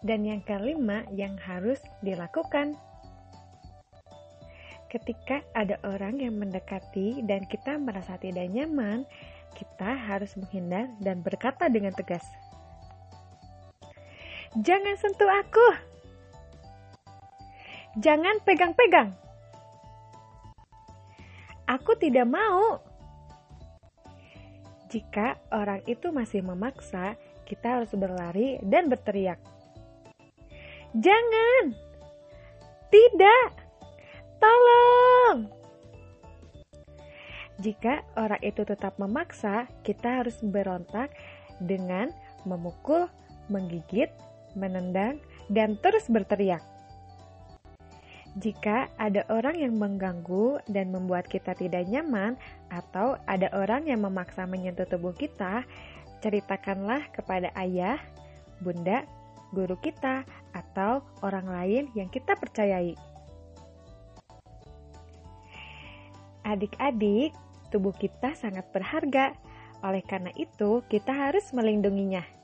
Dan yang kelima yang harus dilakukan. Ketika ada orang yang mendekati dan kita merasa tidak nyaman, kita harus menghindar dan berkata dengan tegas, "Jangan sentuh aku! Jangan pegang-pegang! Aku tidak mau!" Jika orang itu masih memaksa, kita harus berlari dan berteriak, Jangan! Tidak! Tolong! Jika orang itu tetap memaksa, kita harus berontak dengan memukul, menggigit, menendang, dan terus berteriak. Jika ada orang yang mengganggu dan membuat kita tidak nyaman, atau ada orang yang memaksa menyentuh tubuh kita, ceritakanlah kepada ayah, bunda, guru kita, atau orang lain yang kita percayai. Adik-adik, tubuh kita sangat berharga. Oleh karena itu, kita harus melindunginya.